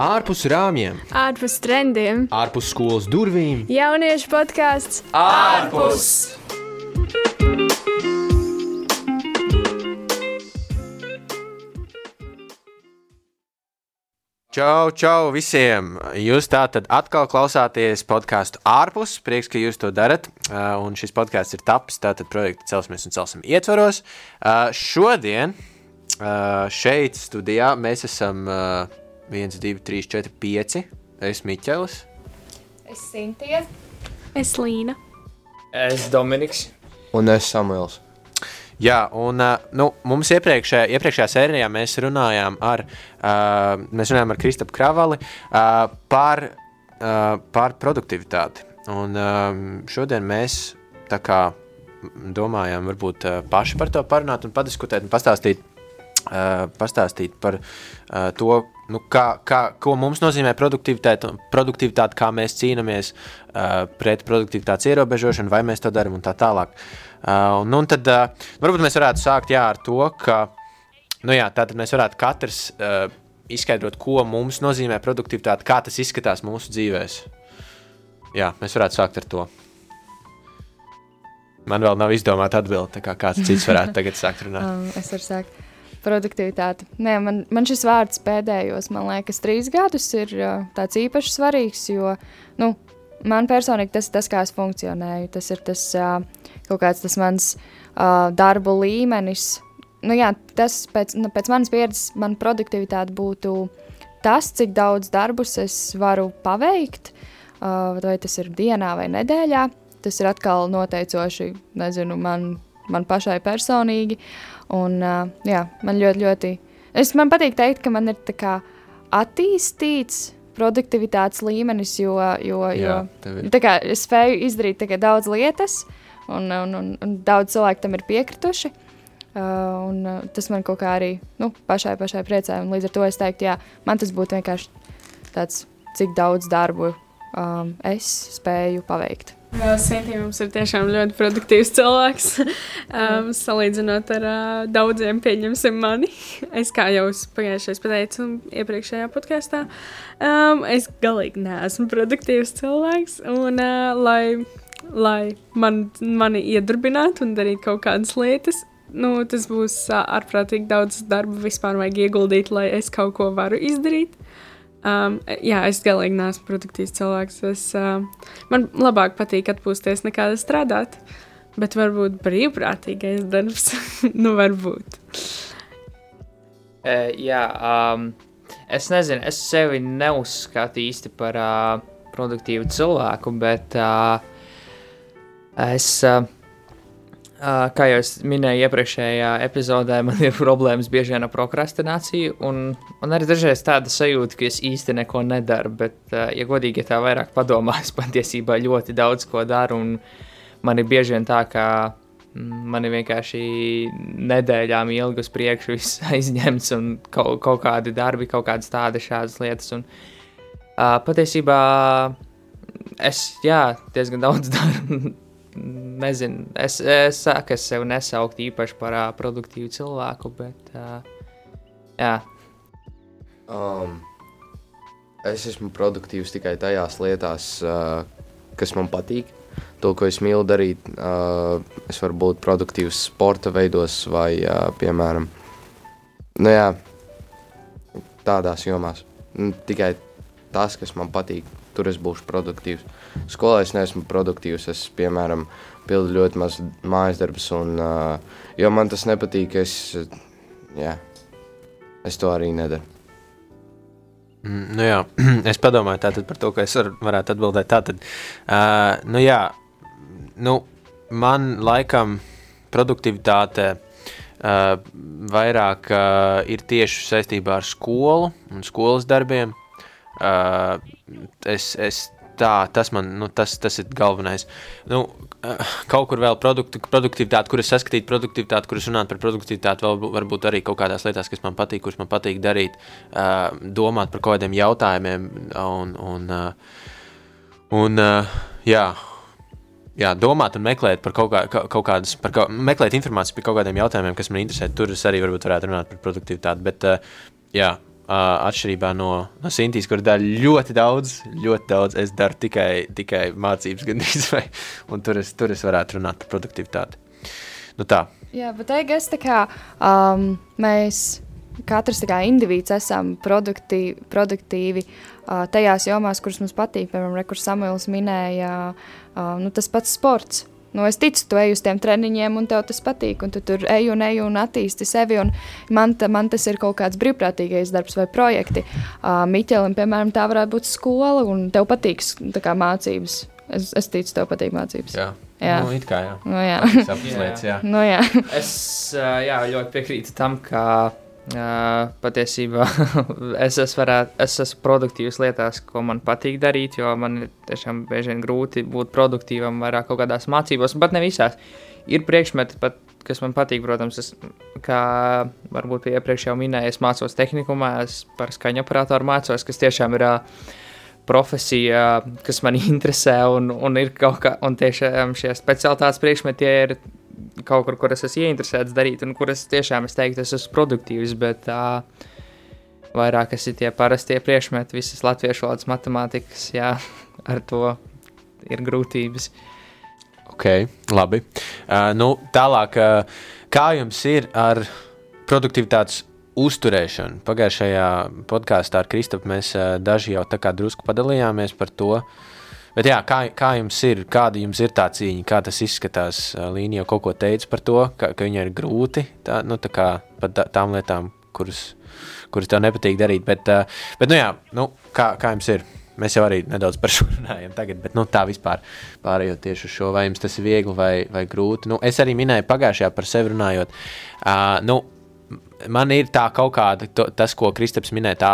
ārpus rāmjiem, ārpus trendiem, ārpus skolas durvīm. Jauniešu podkāsts ārpus! Čau, čau visiem! Jūs tātad atkal klausāties podkāstu ārpus. Prieks, ka jūs to darat. Uh, un šis podkāsts ir tapis tātad projekta Celsmies un Celsim ietvaros. Uh, šodien uh, šeit studijā mēs esam 1, 2, 3, 4, 5. Es Miķelis. Es Sintīja. Es Līna. Es Dominiks. Un es Samuels. Jā, un nu, mums iepriekšējā, iepriekšējā sērijā mēs runājām ar, uh, mēs runājām ar Kristapu Kravali uh, par, uh, par produktivitāti. Un uh, šodien mēs tā kā domājām, varbūt uh, paši par to parunāt un padiskutēt un pastāstīt, pastāstīt par uh, to, nu, kā, kā, ko mums nozīmē produktivitāte, produktivitāte kā mēs cīnāmies uh, pret produktivitātes ierobežošanu, vai mēs to darām un tā tālāk. Uh, Uh, nu, un tad uh, varbūt mēs varētu sākt jā, ar to, ka nu, jā, mēs varētu katrs uh, izskaidrot, ko mums nozīmē produktivitāte, kā tas izskatās mūsu dzīvēm. Jā, mēs varētu sākt ar to. Man vēl nav izdomāta atbilde, kā kāds cits varētu tagad sākt runāt. um, es varu sākt. Produktivitāte. Nē, man, man šis vārds pēdējos, man liekas, trīs gadus ir uh, tāds īpaši svarīgs, jo nu, man personīgi tas ir tas, kā es funkcionēju. Tas ir tas uh, kaut kāds tas mans uh, darbu līmenis. Nu, jā, tas pēc, nu, pēc manas pieredzes, man produktivitāte būtu tas, cik daudz darbus es varu paveikt, uh, vai tas ir dienā vai nedēļā. Tas ir atkal noteicoši, nezinu, man, man pašai personīgi. Un, uh, jā, man ļoti, ļoti. Es, man patīk teikt, ka man ir kā, attīstīts produktivitātes līmenis, jo, jo, Jā, jo kā, es spēju izdarīt kā, daudz lietas, un, un, un, un daudz cilvēku tam ir piekrituši. Uh, un, uh, tas man kaut kā arī nu, pašai, pašai priecē. Līdz ar to es teiktu, jā, man tas būtu vienkārši tāds, cik daudz darbu um, es spēju paveikt. Sintī mums ir tiešām ļoti produktīvs cilvēks. um, salīdzinot ar uh, daudziem, pieņemsim mani. Es kā jau pagājušajā pateicu, iepriekšējā podkāstā, um, es galīgi neesmu produktīvs cilvēks. Un, uh, lai, lai man, mani iedarbinātu un darītu kaut kādas lietas, nu, tas būs uh, ārprātīgi daudz darba vispār vajag ieguldīt, lai es kaut ko varu izdarīt. Um, jā, es galīgi neesmu produktīvs cilvēks. Es, uh, man labāk patīk atpūsties nekā strādāt, bet varbūt brīvprātīgais darbs. nu, varbūt. E, jā, um, es nezinu, es sevi neuzskatu īsti par uh, produktīvu cilvēku, bet uh, es. Uh, kā jau minēju iepriekšējā epizodē, man ir problēmas bieži vien ar prokrastināciju. Un, un arī dažreiz tāda sajūta, ka es īsti neko nedaru. Bet, ja godīgi, ja tā vairāk padomā, es patiesībā ļoti daudz ko daru. Man ir bieži vien tā, ka mm, man ir vienkārši nedēļām ilgi uz priekšu aizņemts un kaut, kaut kādi darbi, kaut kādas tādas šādas lietas. Un, uh, patiesībā es jā, diezgan daudz daru nezinu, es, es saku, es sev nesauktu īpaši par uh, produktīvu cilvēku, bet uh, jā. Um, es esmu produktīvs tikai tajās lietās, uh, kas man patīk. To, ko es mīlu darīt, uh, es varu būt produktīvs sporta veidos vai, uh, piemēram, nu jā, tādās jomās. Tikai tas, kas man patīk, tur es būšu produktīvs. Skolā es neesmu produktīvs. Es, piemēram, pildu ļoti maz mājas darbus, un, uh, jo man tas nepatīk, es, jā, es to arī nedaru. Mm, nu jā, es padomāju par to, ka es var, varētu atbildēt tātad. Uh, nu jā, nu, man laikam produktivitāte uh, vairāk uh, ir tieši saistībā ar skolu un skolas darbiem. Uh, es, es tā, tas man, nu, tas, tas ir galvenais. Nu, uh, kaut kur vēl produktu, produktivitāte, kuras saskatīt produktivitāti, kuras runāt par produktivitāti, vēl varbūt arī kaut kādās lietās, kas man patīk, kuras man patīk darīt, uh, domāt par kaut kādiem jautājumiem un, un, uh, un jā. Jā, domāt un meklēt par kaut, kā, kaut kādas, par kaut, meklēt informāciju par kaut kādiem jautājumiem, kas man interesē. Tur es arī varbūt varētu runāt par produktivitāti. Bet, jā, atšķirībā no, no Sintīs, kur dara ļoti daudz, ļoti daudz. Es daru tikai, tikai mācības, gandrīz, vai, un tur es, tur es varētu runāt par produktivitāti. Nu tā. Jā, bet es tā kā um, mēs katrs kā indivīds esam produktīvi, produktīvi uh, tajās jomās, kuras mums patīk. Piemēram, re, kur Samuēls minēja, uh, nu, tas pats sports. Nu, es ticu, tu ej uz tiem treniņiem, un tev tas patīk, un tu tur ej un ej un attīsti sevi. Un man, ta, man tas ir kaut kāds brīvprātīgais darbs vai projekti. Uh, Miķelim, piemēram, tā varētu būt skola, un tev patīk kā, mācības. Es, es ticu, tev patīk mācības. Jā. Jā, nu, it kā jā. Nu, jā. Lietas, jā. Nu, jā. es jā, ļoti piekrītu tam, ka uh, patiesībā es, es, varētu, es esmu produktīvs lietās, ko man patīk darīt, jo man ir tiešām bieži vien grūti būt produktīvam vairāk kaut kādās mācībās, bet ne visās. Ir priekšmeti, pat, kas man patīk, protams, es, kā varbūt iepriekš jau minēju, es mācos tehnikumā, es par skaņu operatoru mācos, kas tiešām ir uh, profesija, kas man interesē, un, un ir kaut kā, un tiešām šie specialitātes priekšmeti ir kaut kur, kur es esmu ieinteresēts darīt, un kur es tiešām es teiktu, es esmu produktīvs, bet uh, vairāk es ir tie parastie priekšmeti, visas latviešu valodas matemātikas, jā, ar to ir grūtības. Ok, labi. Uh, nu, tālāk, uh, kā jums ir ar produktivitātes uzturēšanu. Pagājušajā podkāstā ar Kristofu mēs uh, daži jau tā kā drusku padalījāmies par to. Bet jā, kā, kā jums ir, kāda jums ir tā cīņa, kā tas izskatās? Līnija jau kaut ko teica par to, ka, ka viņai ir grūti tā, nu, tā kā pat tām lietām, kuras, kuras tev nepatīk darīt. Bet, bet nu jā, nu, kā, kā jums ir? Mēs jau arī nedaudz par šo runājam, tagad, bet nu, tā vispār pārējot tieši uz šo, vai jums tas ir viegli vai, vai grūti. Nu, es arī minēju pagājušajā par sevi runājot. Uh, nu, man ir tā kaut kāda, to, tas, ko Kristaps minēja, tā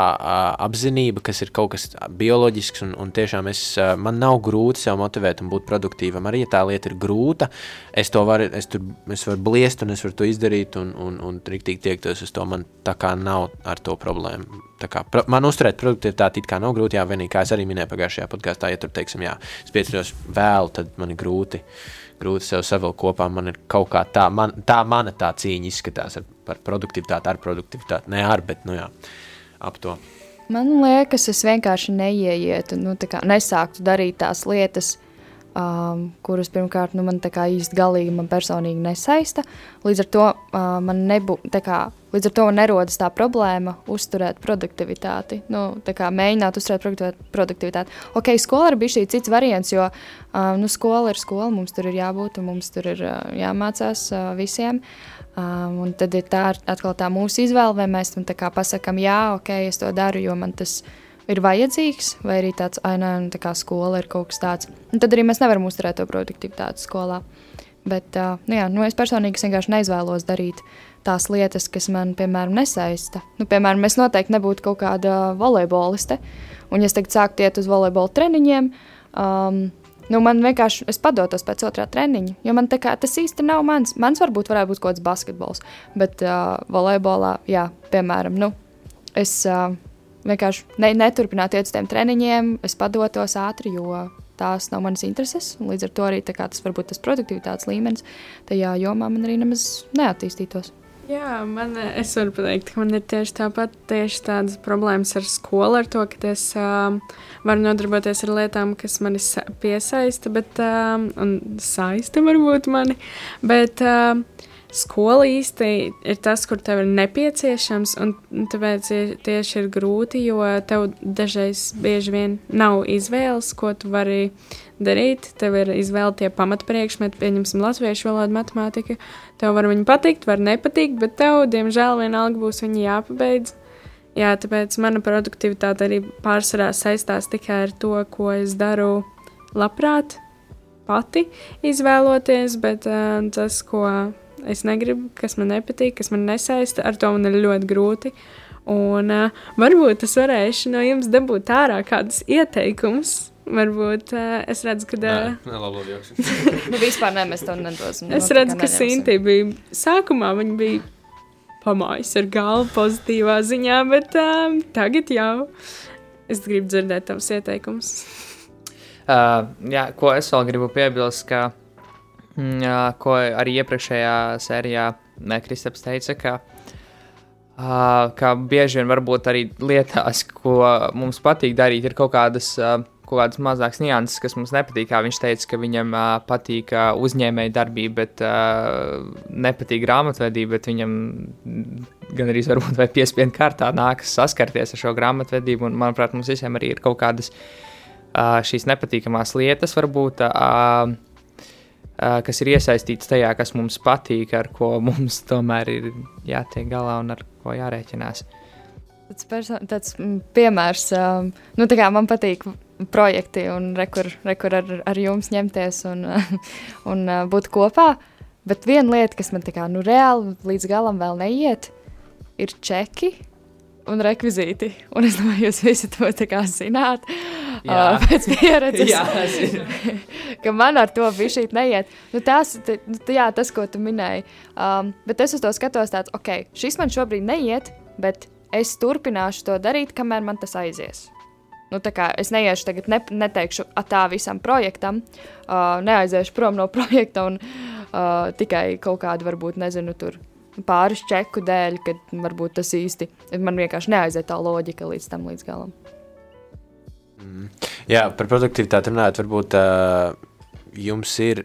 apziņa, kas ir kaut kas bioloģisks, un, un tiešām es, man nav grūti sev motivēt un būt produktīvam. Arī ja tā lieta ir grūta, es to varu, es tur, es varu bliest, un es varu to izdarīt, un, un, un triktīgi tiektos uz to. Man tā kā nav ar to problēmu. Tā kā, pro, man uzturēt produktivitāti it kā nav grūti, jā, vienīgi, kā es arī minēju pagājušajā podkāstā, ja tur, teiksim, jā, es pieceļos vēlu, tad man ir grūti. Uh, grūti sev savilkt kopā. Man ir kaut kā tā, man, tā mana tā cīņa izskatās ar, par produktivitāti, ar produktivitāti. Ne ar, bet nu jā, ap to. Man liekas, es vienkārši neieietu, nu, nesāktu darīt tās lietas, um, kuras pirmkārt nu, man īsti galīgi man personīgi nesaista. Līdz ar to uh, man nebūtu, līdz ar to nerodas tā problēma uzturēt produktivitāti. Nu, mēģināt uzturēt produktivitāti. Ok, skola ir bijis šī cits variants, jo uh, nu, skola ir skola, mums tur ir jābūt un mums tur ir uh, jāmācās uh, visiem. Um, un tad ir tā atkal tā mūsu izvēle, vai mēs tam pasakām, jā, ok, es to daru, jo man tas ir vajadzīgs, vai arī tāds ainē, tā kā skola ir kaut kas tāds. Un tad arī mēs nevaram uzturēt to produktivitāti skolā. Bet, uh, nu jā, nu es personīgi vienkārši neizvēlos darīt tās lietas, kas man, piemēram, nesaista. Nu, piemēram, es noteikti nebūtu kaut kāda volejboliste, un ja es tagad sāktu iet uz volejbola treniņiem, um, nu, man vienkārši es padotos pēc otrā treniņa, jo man kā, tas īsti nav mans. Mans varbūt varētu būt kaut kāds basketbols, bet uh, volejbolā, jā, piemēram, nu, es uh, vienkārši ne, neturpināt iet uz tiem treniņiem, es padotos ātri, jo tās nav manas intereses. Līdz ar to arī tas varbūt tas produktivitātes līmenis tajā jomā man arī nemaz neattīstītos. Jā, man, es varu pateikt, ka man ir tieši tāpat tieši tādas problēmas ar skolu, ar to, ka es um, varu nodarboties ar lietām, kas mani piesaista, bet, um, un saista varbūt mani, bet um, skola īsti ir tas, kur tev ir nepieciešams, un tāpēc ir, tieši ir grūti, jo tev dažreiz bieži vien nav izvēles, ko tu vari darīt. Tev ir izvēle tie pamatpriekšmeti, pieņemsim, latviešu valodu, matemātika. Tev var viņi patikt, var nepatikt, bet tev, diemžēl, vienalga būs viņi jāpabeidz. Jā, tāpēc mana produktivitāte arī pārsvarā saistās tikai ar to, ko es daru labprāt, pati izvēloties, bet uh, tas, ko es negribu, kas man nepatīk, kas man nesaista, ar to man ir ļoti grūti. Un uh, varbūt es varēšu no jums dabūt ārā kādus ieteikumus. Varbūt uh, es redzu, ka. Uh, nē, labi, labi. nu, vispār nē, mēs to nedosim. Es redzu, ka Sinti bija sākumā, viņa bija pamājis ar galvu pozitīvā ziņā, bet um, tagad jau es gribu dzirdēt tavus ieteikumus. Uh, jā, ko es vēl gribu piebilst, ka jā, ko arī iepriekšējā sērijā Kristaps teica, ka Uh, kā bieži vien varbūt arī lietās, ko mums patīk darīt, ir kaut kādas, uh, kaut kādas mazākas nianses, kas mums nepatīk. Kā viņš teica, ka viņam uh, patīk uh, uzņēmēja darbība, bet uh, nepatīk grāmatvedība, bet viņam gan arī varbūt vai piespiedu kārtā nākas saskarties ar šo grāmatvedību. Un, manuprāt, mums visiem arī ir kaut kādas uh, šīs nepatīkamās lietas, varbūt. Uh, kas ir iesaistīts tajā, kas mums patīk, ar ko mums tomēr ir jātiek galā un ar ko jārēķinās. Tas tāds mm, piemērs, um, nu, tā kā man patīk projekti un rekur, rekur ar, ar jums ņemties un, un uh, būt kopā, bet viena lieta, kas man tā kā, nu, reāli līdz galam vēl neiet, ir čeki un rekvizīti. Un es domāju, jūs visi to zināt. Uh, pēc pieredzes, jā, ka man ar to bija šī neiet. Nu, tas, t, nu, jā, tas, ko tu minēji. Um, bet es uz to skatos, tāds, ok, šis man šobrīd neiet, bet es turpināšu to darīt, kamēr man tas aizies. Nu, es neiešu tagad, ne, neteikšu tā visam projektam, uh, neaiziešu prom no projekta un uh, tikai kaut kādu, varbūt, nezinu, tur pāris čeku dēļ, kad varbūt tas īsti man vienkārši neaiziet tā loģika līdz tam līdz galam. Mm. Jā, par produktivitāti runājot, varbūt uh, jums ir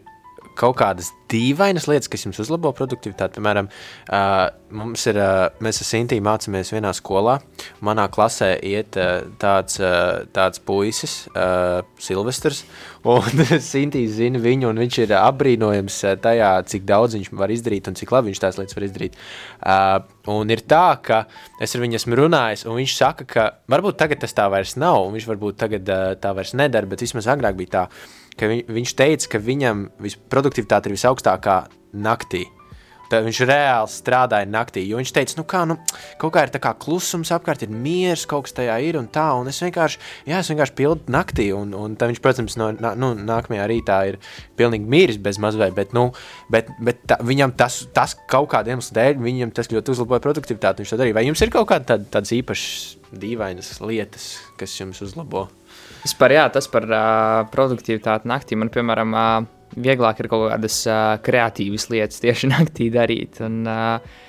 kaut kādas dīvainas lietas, kas jums uzlabo produktivitāti. Piemēram, uh, mums ir, uh, mēs ar Sintīnu mācāmies vienā skolā. Manā klasē iet uh, tāds, uh, tāds puisis, uh, Silvestris. Un Sintīs zina viņu, un viņš ir apbrīnojams tajā, cik daudz viņš var izdarīt un cik labi viņš tās lietas var izdarīt. Uh, un ir tā, ka es ar viņu esmu runājis, un viņš saka, ka varbūt tagad tas tā vairs nav, un viņš varbūt tagad uh, tā vairs nedara, bet vismaz agrāk bija tā ka viņ, viņš teica, ka viņam produktivitāte ir visaugstākā naktī. Tad viņš reāli strādāja naktī. Jo viņš teica, nu, kā, nu, kaut kā ir tā kā klusums apkārt, ir miers, kaut kas tajā ir un tā. Un es vienkārši, jā, es vienkārši pildu naktī. Un, un tad viņš, protams, no nu, nākamajā rītā ir pilnīgi mīris bez mazliet. Bet, nu, bet, bet tā, viņam tas, tas kaut kādiem iemesliem dēļ, viņam tas ļoti uzlaboja produktivitāti. Viņš to darīja. Vai jums ir kaut kāda tāda, tādas īpašas, dīvainas lietas, kas jums uzlabo? Vispār, jā, tas par uh, produktivitāti naktī. Man, piemēram, uh, vieglāk ir kaut kādas uh, kreatīvas lietas tieši naktī darīt. Un, uh,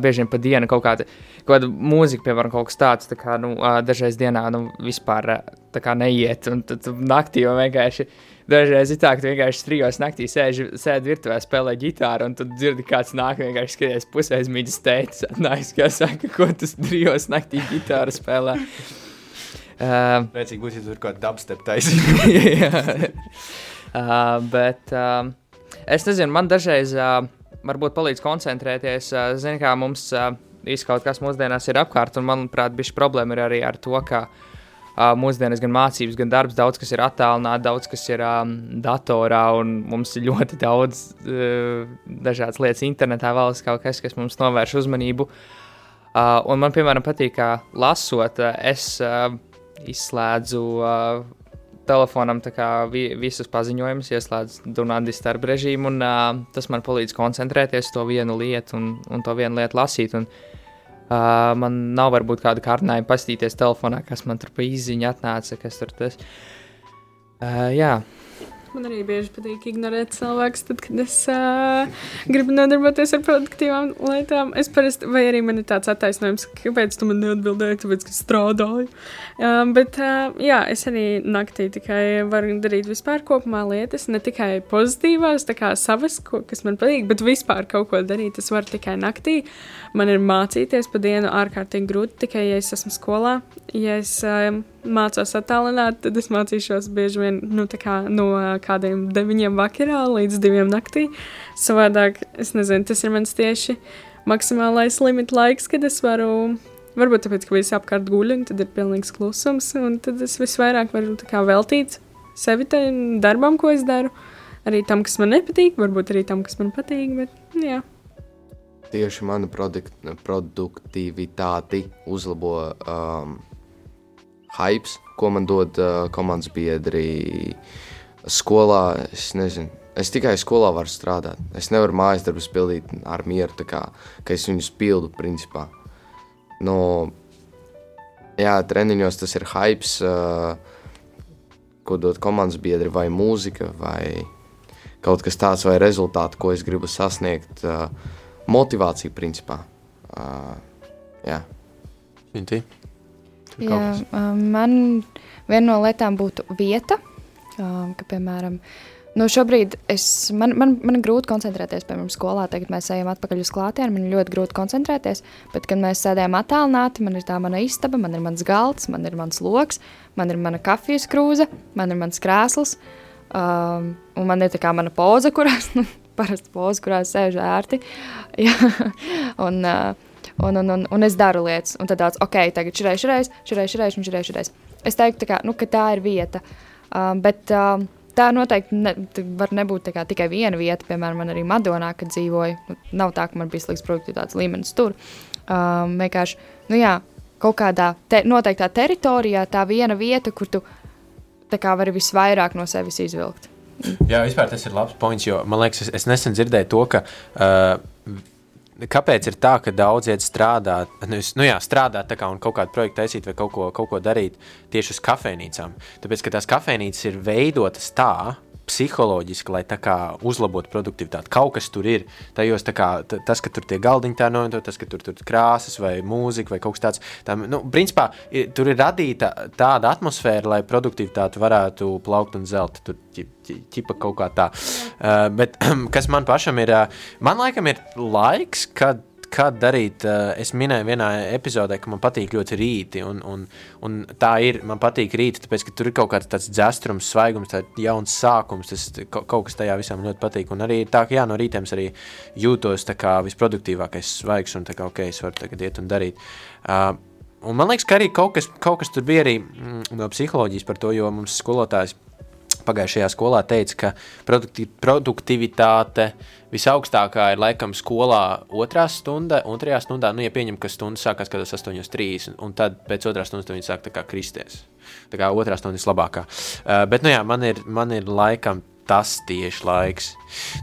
bieži vien pa dienu kaut kāda, kaut kāda mūzika, piemēram, kaut kas tāds, tā kā, nu, dažreiz dienā, nu, vispār tā kā neiet. Un tad naktī jau vienkārši. Dažreiz ir tā, ka vienkārši trijos naktī sēdi, sēdi virtuvē, spēlē ģitāru, un tad dzirdi, kāds nāk, vienkārši skaties pusē aizmīdis teicis, nāc, kā saka, ko tas trijos naktī ģitāru spēlē. Pēcīgi būtu, ja tur kaut kāda dubstep taisība. uh, bet uh, es nezinu, man dažreiz uh, varbūt palīdz koncentrēties. Uh, Zini, kā mums uh, īsti kaut kas mūsdienās ir apkārt, un manuprāt, bija problēma ir arī ar to, ka uh, mūsdienās gan mācības, gan darbs, daudz kas ir attālināts, daudz kas ir um, datorā, un mums ir ļoti daudz uh, dažādas lietas internetā, vēl kaut kas, kas mums novērš uzmanību. Uh, un man, piemēram, patīk, kā lasot, uh, es uh, izslēdzu uh, telefonam vi, visus paziņojumus, ieslēdzu Dunādi starp režīmu, un uh, tas man palīdz koncentrēties to vienu lietu un, un to vienu lietu lasīt. Un, uh, man nav varbūt kāda kārdinājuma pastīties telefonā, kas man tur pa izziņu atnāca, kas tur tas. Uh, jā. Man arī bieži patīk ignorēt cilvēkus, tad, kad es uh, gribu nodarboties ar produktīvām lietām. Es parasti, vai arī man ir tāds attaisnojums, kāpēc tu man neatbildēji, tāpēc, ka strādāju. Um, bet, uh, jā, es arī naktī tikai varu darīt vispār kopumā lietas, ne tikai pozitīvās, tā kā savas, ko, kas man patīk, bet vispār kaut ko darīt. Es varu tikai naktī. Man ir mācīties pa dienu ārkārtīgi grūti, tikai ja es esmu skolā. Ja es um, mācos attālināt, tad es mācīšos bieži vien nu, kā, no kādiem deviņiem vakarā līdz diviem naktī. Savādāk, es nezinu, tas ir mans tieši maksimālais limita laiks, kad es varu. Varbūt tāpēc, ka visi apkārt guļ, un tad ir pilnīgs klusums, un tad es visvairāk varu kā, veltīt sevi tam darbam, ko es daru. Arī tam, kas man nepatīk, varbūt arī tam, kas man patīk. Bet, jā. Tieši mana produktivitāti uzlabo um, hypes, ko man dod uh, komandas biedri skolā. Es nezinu. Es tikai skolā varu strādāt. Es nevaru mājas darbus pildīt ar mieru, kā, ka es viņus pildu principā. No, jā, treniņos tas ir hypes, uh, ko dod komandas biedri, vai mūzika, vai kaut kas tāds, vai rezultāti, ko es gribu sasniegt. Uh, motivācija principā. Uh, Jā. Inti? Jā, um, man viena no lietām būtu vieta, um, ka, piemēram, nu šobrīd es, man, man, man ir grūti koncentrēties, piemēram, skolā. Tagad mēs ejam atpakaļ uz klātienu, man ir ļoti grūti koncentrēties. Bet, kad mēs sēdējam attālināti, man ir tā mana istaba, man ir mans galds, man ir mans lokus, man ir mana kafijas krūze, man ir mans krēsls. Um, un man ir tā kā mana poza, kurās, nu, parasti poza, kurās sēžu ērti. Un, uh, un, un, un, un es daru lietas, un tad tāds, ok, tagad reizes, šis reizes, šis reizes, šis reizes. Es teiktu, kā, nu, ka tā ir vieta. Um, bet um, tā noteikti ne, var nebūt kā, tikai viena vieta. Piemēram, man arī Madonā, kad dzīvoju, nu, nav tā, ka man bija slikts produktivitātes līmenis tur. Um, vienkārši, nu jā, kaut kādā te, noteiktā teritorijā tā viena vieta, kur tu kā, vari visvairāk no sevis izvilkt. Jā, vispār tas ir labs points, jo man liekas, es, es nesen dzirdēju to, ka uh, kāpēc ir tā, ka daudz iet strādāt, nu, nu jā, strādāt kā, un kaut kādu projektu taisīt vai kaut ko, kaut ko darīt tieši uz kafejnīcām. Tāpēc, ka tās kafejnīcas ir veidotas tā, psiholoģiski, lai uzlabotu produktivitāti. Kaut kas tur ir. Tajos, kā, tas, ka tur tie galdiņi tā novienot, tas, ka tur ir krāsas vai mūzika vai kaut kas tāds. Tā, nu, principā, ir, tur ir radīta tāda atmosfēra, lai produktivitāte varētu plaukt un zelt. Tur ķipa kaut kā tā. Uh, bet kas man pašam ir, uh, man laikam ir laiks, kad kad darīt. Eh, es minēju vienā epizodē, ka man patīk ļoti rīti. Un, un, un tā ir. Man patīk rīti, tāpēc ka tur ir kaut kāds tāds dzestrums, svaigums, tāds jauns sākums. Tas kaut kas tajā visam ļoti patīk. Un arī tā, ka jā, no rītiem arī jūtos kā visproduktīvākais, svaigs un tā kā ok, es varu tagad iet un darīt. Uh, Un man liekas, ka arī kaut kas, kaut kas tur bija arī mm, no psiholoģijas par to, jo mums skolotājs pagājušajā skolā teica, ka produktivitāte visaugstākā ir laikam skolā otrā stunda, otrajā stundā, nu, ja pieņem, ka stunda sākās kaut kādos 8.30, un tad pēc otrās stundas viņi sāk kā kristies. Tā kā otrā stunda ir labākā. Uh, bet, nu jā, man ir, man ir laikam tas tieši laiks.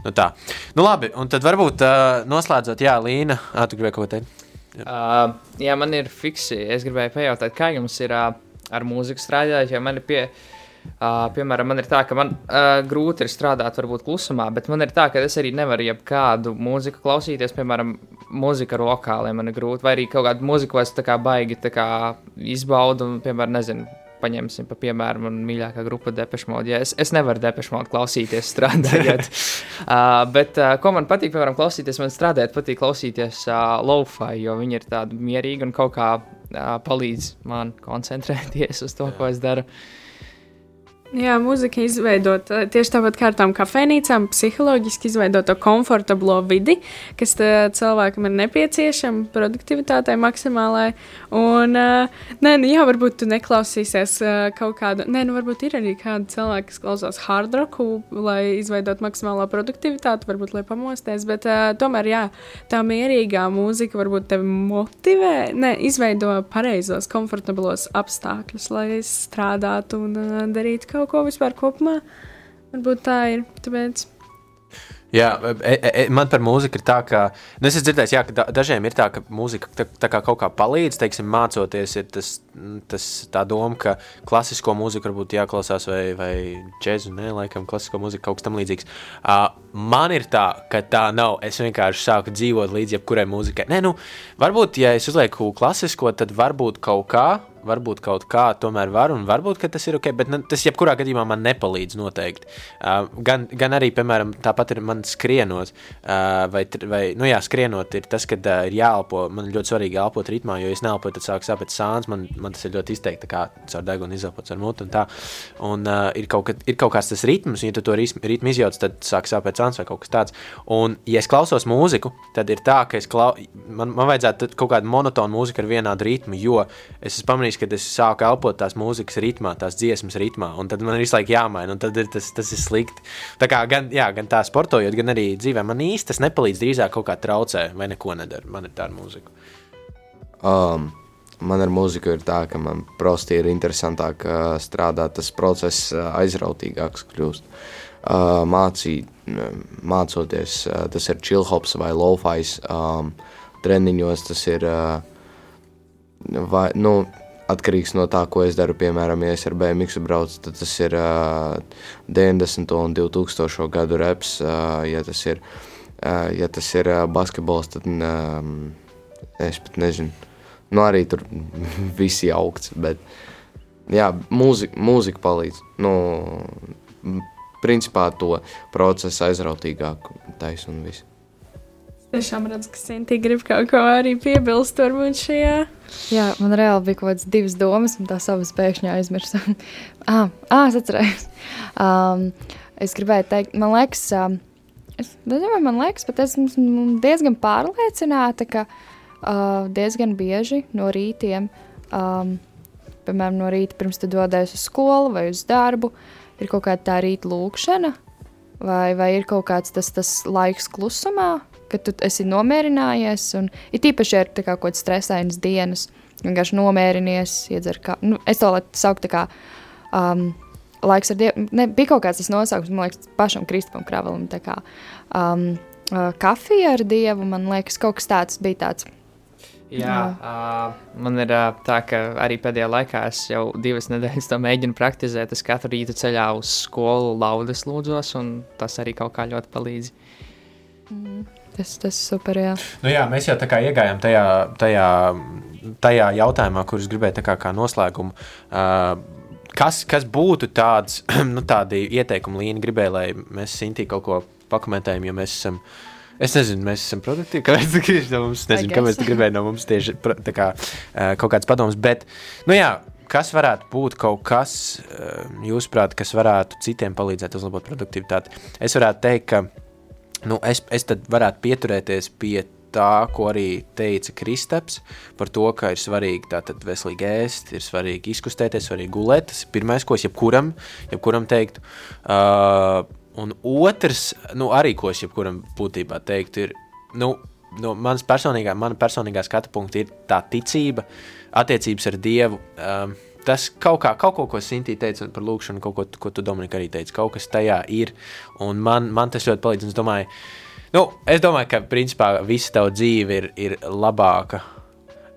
Nu tā. Nu labi, un tad varbūt uh, noslēdzot, jā, Līna, ā, tu gribēji kaut ko teikt? Jā. Uh, jā, man ir fiksi. Es gribēju pajautāt, kā jums ir uh, ar mūziku strādājot, jo man ir pie. Uh, Uh, piemēram, man ir tā, ka man uh, grūti ir strādāt, varbūt klusumā, bet man ir tā, ka es arī nevaru jebkādu mūziku klausīties, piemēram, mūzika rokālē man ir grūti, vai arī kaut kādu mūziku, ko es tā kā baigi tā kā izbaudu, un, piemēram, nezinu, paņemsim par piemēru man mīļākā grupa Depešmoda. Ja es, es nevaru Depešmodu klausīties, strādājot. uh, bet, uh, ko man patīk, piemēram, klausīties, man strādājot, patīk klausīties uh, lo-fi, jo viņi ir tādi mierīgi un kaut kā uh, palīdz man koncentrēties uz to, ko es daru. Uh, Jā, mūzika izveidot tieši tāpat kā ar tām kafejnīcām, psiholoģiski izveidot to komfortablo vidi, kas cilvēkam ir nepieciešama produktivitātei maksimālai. Un, nē, nu, jā, varbūt tu neklausīsies kaut kādu, nē, nu, varbūt ir arī kādi cilvēki, kas klausās hard rocku, lai izveidot maksimālo produktivitāti, varbūt lai pamosties, bet tomēr, jā, tā mierīgā mūzika varbūt tevi motivē, ne, izveido pareizos, komfortablos apstākļus, lai strādātu un darītu kaut ko vispār kopumā. Varbūt tā ir. Tāpēc Jā, e, e, e, man par mūziku ir tā, ka nu, es esmu dzirdējis, jā, ka dažiem ir tā, ka mūzika tā, tā kā kaut kā palīdz, teiksim, mācoties. Ir tas, tas tā doma, ka klasisko mūziku varbūt jāklausās vai, vai džēzu, ne, laikam, klasisko mūziku kaut kas tam līdzīgs. Uh, man ir tā, ka tā nav. Es vienkārši sāku dzīvot līdz jebkurai mūzikai. Nē, nu, varbūt, ja es uzlieku klasisko, tad varbūt kaut kā varbūt kaut kā tomēr var, un varbūt tas ir ok, bet ne, tas jebkurā gadījumā man nepalīdz noteikti. Uh, gan, gan arī, piemēram, tāpat ir man skrienot, uh, vai, vai, nu jā, skrienot ir tas, ka uh, ir jāelpo, man ļoti svarīgi elpot ritmā, jo, ja es neelpoju, tad sāk sāpēt sāns, man, man tas ir ļoti izteikti, kā caur degunu izelpot caur mutu un tā. Un uh, ir, kaut, kad, ir kaut kāds tas ritms, un ja tu to ritmu izjauc, tad sāk sāpēt sāns vai kaut kas tāds. Un, ja es klausos mūziku, tad ir tā, ka klau... man, man vajadzētu kaut kādu monotonu mūziku ar vienādu ritmu, jo es esmu pamanījis, kad es sāku elpot tās mūzikas ritmā, tās dziesmas ritmā, un tad man ir visu laiku jāmaina, un tad ir tas, tas ir slikti. Tā kā gan, jā, gan tā sportojot, gan arī dzīvē man īsti tas nepalīdz, drīzāk kaut kā traucē vai neko nedara. Man ir tāda mūzika. Um. Man ar mūziku ir tā, ka man prosti ir interesantāk uh, strādāt, tas process uh, aizrautīgāks kļūst. Uh, mācīt, mācoties, uh, tas ir chillhops vai lo-fais um, treniņos, tas ir, uh, vai, nu, atkarīgs no tā, ko es daru. Piemēram, ja es ar BMW braucu, tad tas ir uh, 90. un 2000. gadu reps. Uh, ja tas ir, uh, ja tas ir uh, basketbols, tad um, es pat nezinu. Nu, arī tur viss jaukts, bet jā, mūzika, mūzika palīdz. Nu, principā to procesu aizrautīgāk taisa un viss. Tiešām redzu, ka Sintīna grib kaut ko arī piebilst, varbūt šajā. Jā, man reāli bija kaut kādas divas domas, un tā savas pēkšņi aizmirsu. ah, ah, es atceros. Um, es gribēju teikt, man liekas, um, es nezinu, man liekas, bet esmu diezgan pārliecināta, ka uh, diezgan bieži no rītiem, um, piemēram, no rīta pirms tu dodies uz skolu vai uz darbu, ir kaut kāda tā rīta lūkšana, vai, vai ir kaut kāds tas, tas laiks klusumā, ka tu esi nomierinājies. Un, ir tīpaši, ja ir kā, kaut kādas stresainas dienas, vienkārši nomierinies, iedzer kā. Nu, es to saucu kā. Um, Laiks ar dievu. Ne, bija kaut kāds tas nosaukums, man liekas, pašam Kristupam Kravalim. Kā, um, uh, kafija ar dievu, man liekas, kaut kas tāds bija tāds. Jā, uh, man ir uh, tā, ka arī pēdējā laikā es jau divas nedēļas to mēģinu praktizēt. Es katru rītu ceļā uz skolu laudas lūdzos, un tas arī kaut kā ļoti palīdz. Mm. Tas, tas super, jā. Nu jā, mēs jau tā kā iegājām tajā, tajā, tajā jautājumā, kurus gribēju kā, kā noslēgumu. Uh, kas, kas būtu tāds, nu, tādi ieteikumi līnija, gribēju, lai mēs Sintī kaut ko pakomentējam, jo mēs esam. Es nezinu, mēs esam produktīvi. Kāpēc tu gribēji no mums? Nezinu, kāpēc tu gribēji no mums tieši kā, kaut kāds padoms. Bet, nu jā, kas varētu būt kaut kas, jūsuprāt, kas varētu citiem palīdzēt uzlabot produktivitāti? Es varētu teikt, ka Nu, es, es tad varētu pieturēties pie tā, ko arī teica Kristaps, par to, ka ir svarīgi tātad veselīgi ēst, ir svarīgi izkustēties, svarīgi gulēt. Tas ir pirmais, ko es jebkuram, jebkuram teiktu. Uh, un otrs, nu, arī ko es jebkuram būtībā teiktu, ir, nu, no manas personīgā, mana personīgā skatu punkta ir tā ticība, attiecības ar Dievu. Um, tas kaut, kā, kaut ko, ko Sintīna teica par lūkšanu, kaut ko, ko tu Dominika arī teici, kaut kas tajā ir. Un man, man tas ļoti palīdz. Es domāju, nu, es domāju, ka principā visa tava dzīve ir, ir labāka.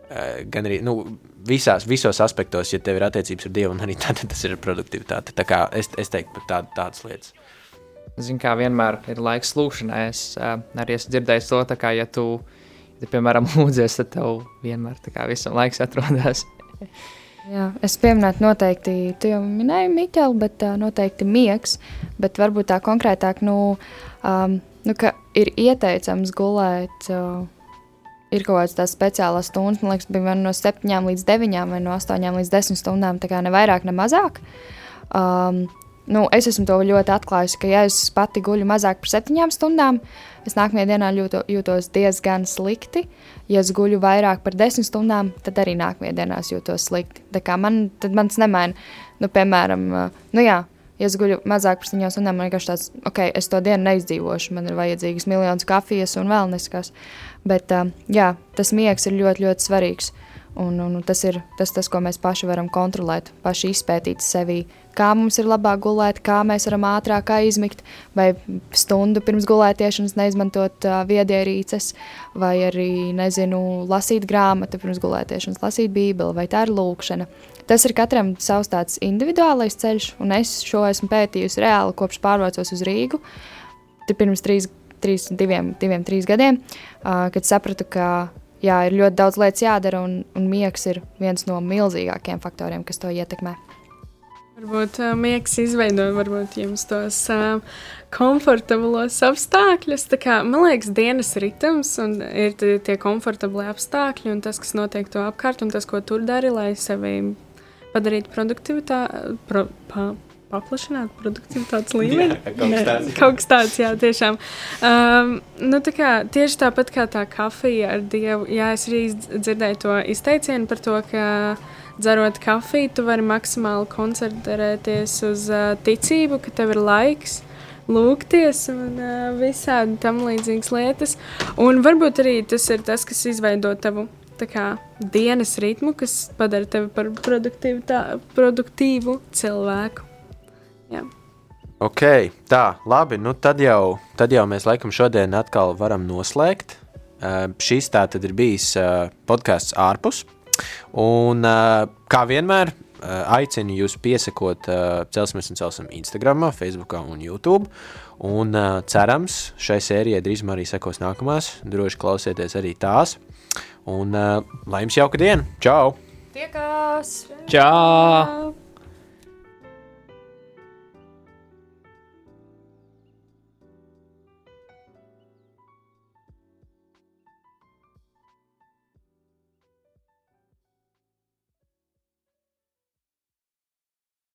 Eh, gan arī nu, visās, visos aspektos, ja tev ir attiecības ar Dievu, un arī tad tas ir produktivitāte. Tā kā es, es teiktu par tādu, tādas lietas. Zinu, kā vienmēr ir laiks lūkšanai. Es uh, arī esmu dzirdējis to, ka, ja tu, ja, piemēram, lūdzies, tad tev vienmēr visam laiks atrodas. Jā, es pieminētu noteikti, tu jau minēji Miķeli, bet uh, noteikti miegs, bet varbūt tā konkrētāk, nu, um, nu ka ir ieteicams gulēt, uh, ir kaut kādas tās speciālās stundas, man liekas, bija no 7 līdz 9 vai no 8 līdz 10 stundām, tā kā ne vairāk, ne mazāk. Um, nu, es esmu to ļoti atklājusi, ka ja es pati guļu mazāk par 7 stundām, es nākamajā dienā jūto, jūtos diezgan slikti. Ja es guļu vairāk par 10 stundām, tad arī nākamajā dienā jūtos slikti. Tā kā man, tas nemaina. Nu, piemēram, nu jā, ja es guļu mazāk par 7 stundām, man vienkārši tāds, ok, es to dienu neizdzīvošu, man ir vajadzīgas miljonus kafijas un vēl neskas. Bet jā, tas miegs ir ļoti, ļoti svarīgs. Un, un tas ir tas, tas, ko mēs paši varam kontrolēt, paši izpētīt sevi, kā mums ir labāk gulēt, kā mēs varam ātrāk aizmigt, vai stundu pirms gulētiešanas neizmantot uh, viedierīces, vai arī, nezinu, lasīt grāmatu pirms gulētiešanas, lasīt bībeli, vai tā ir lūkšana. Tas ir katram savs tāds individuālais ceļš, un es šo esmu pētījusi reāli kopš pārvācos uz Rīgu, pirms trīs, trīs, diviem, diviem, trīs gadiem, uh, kad sapratu, ka jā, ir ļoti daudz lietas jādara, un, un miegs ir viens no milzīgākajiem faktoriem, kas to ietekmē. Varbūt uh, miegs izveido varbūt jums tos uh, komfortablos apstākļus. Kā, man liekas, dienas ritms un ir tie komfortabli apstākļi un tas, kas notiek to apkārt un tas, ko tur dari, lai sevi padarītu produktivitāti, pro, pa, paplašināt produktivitātes līmeni. Jā, kaut, kas tāds, kaut kas tāds, jā, tiešām. Um, nu, tā kā, tieši tāpat kā tā kafija ar dievu, jā, es arī dzirdēju to izteicienu par to, ka dzerot kafiju, tu vari maksimāli koncentrēties uz uh, ticību, ka tev ir laiks. Lūgties un uh, visādi tam līdzīgas lietas. Un varbūt arī tas ir tas, kas izveido tavu kā, dienas ritmu, kas padara tevi par produktīvu cilvēku. Jā. Ok, tā, labi. Nu tad, jau, tad jau mēs laikam šodien atkal varam noslēgt. Uh, šis tā tad ir bijis uh, podkāsts ārpus. Un uh, kā vienmēr, uh, aicinu jūs piesakot uh, Celsmes un Celsim Instagram, Facebook un YouTube. Un uh, cerams, šai sērijai drīzumā arī sekos nākamās. Droši klausieties arī tās. Un uh, lai jums jauka diena! Čau! Tiekās! Čau!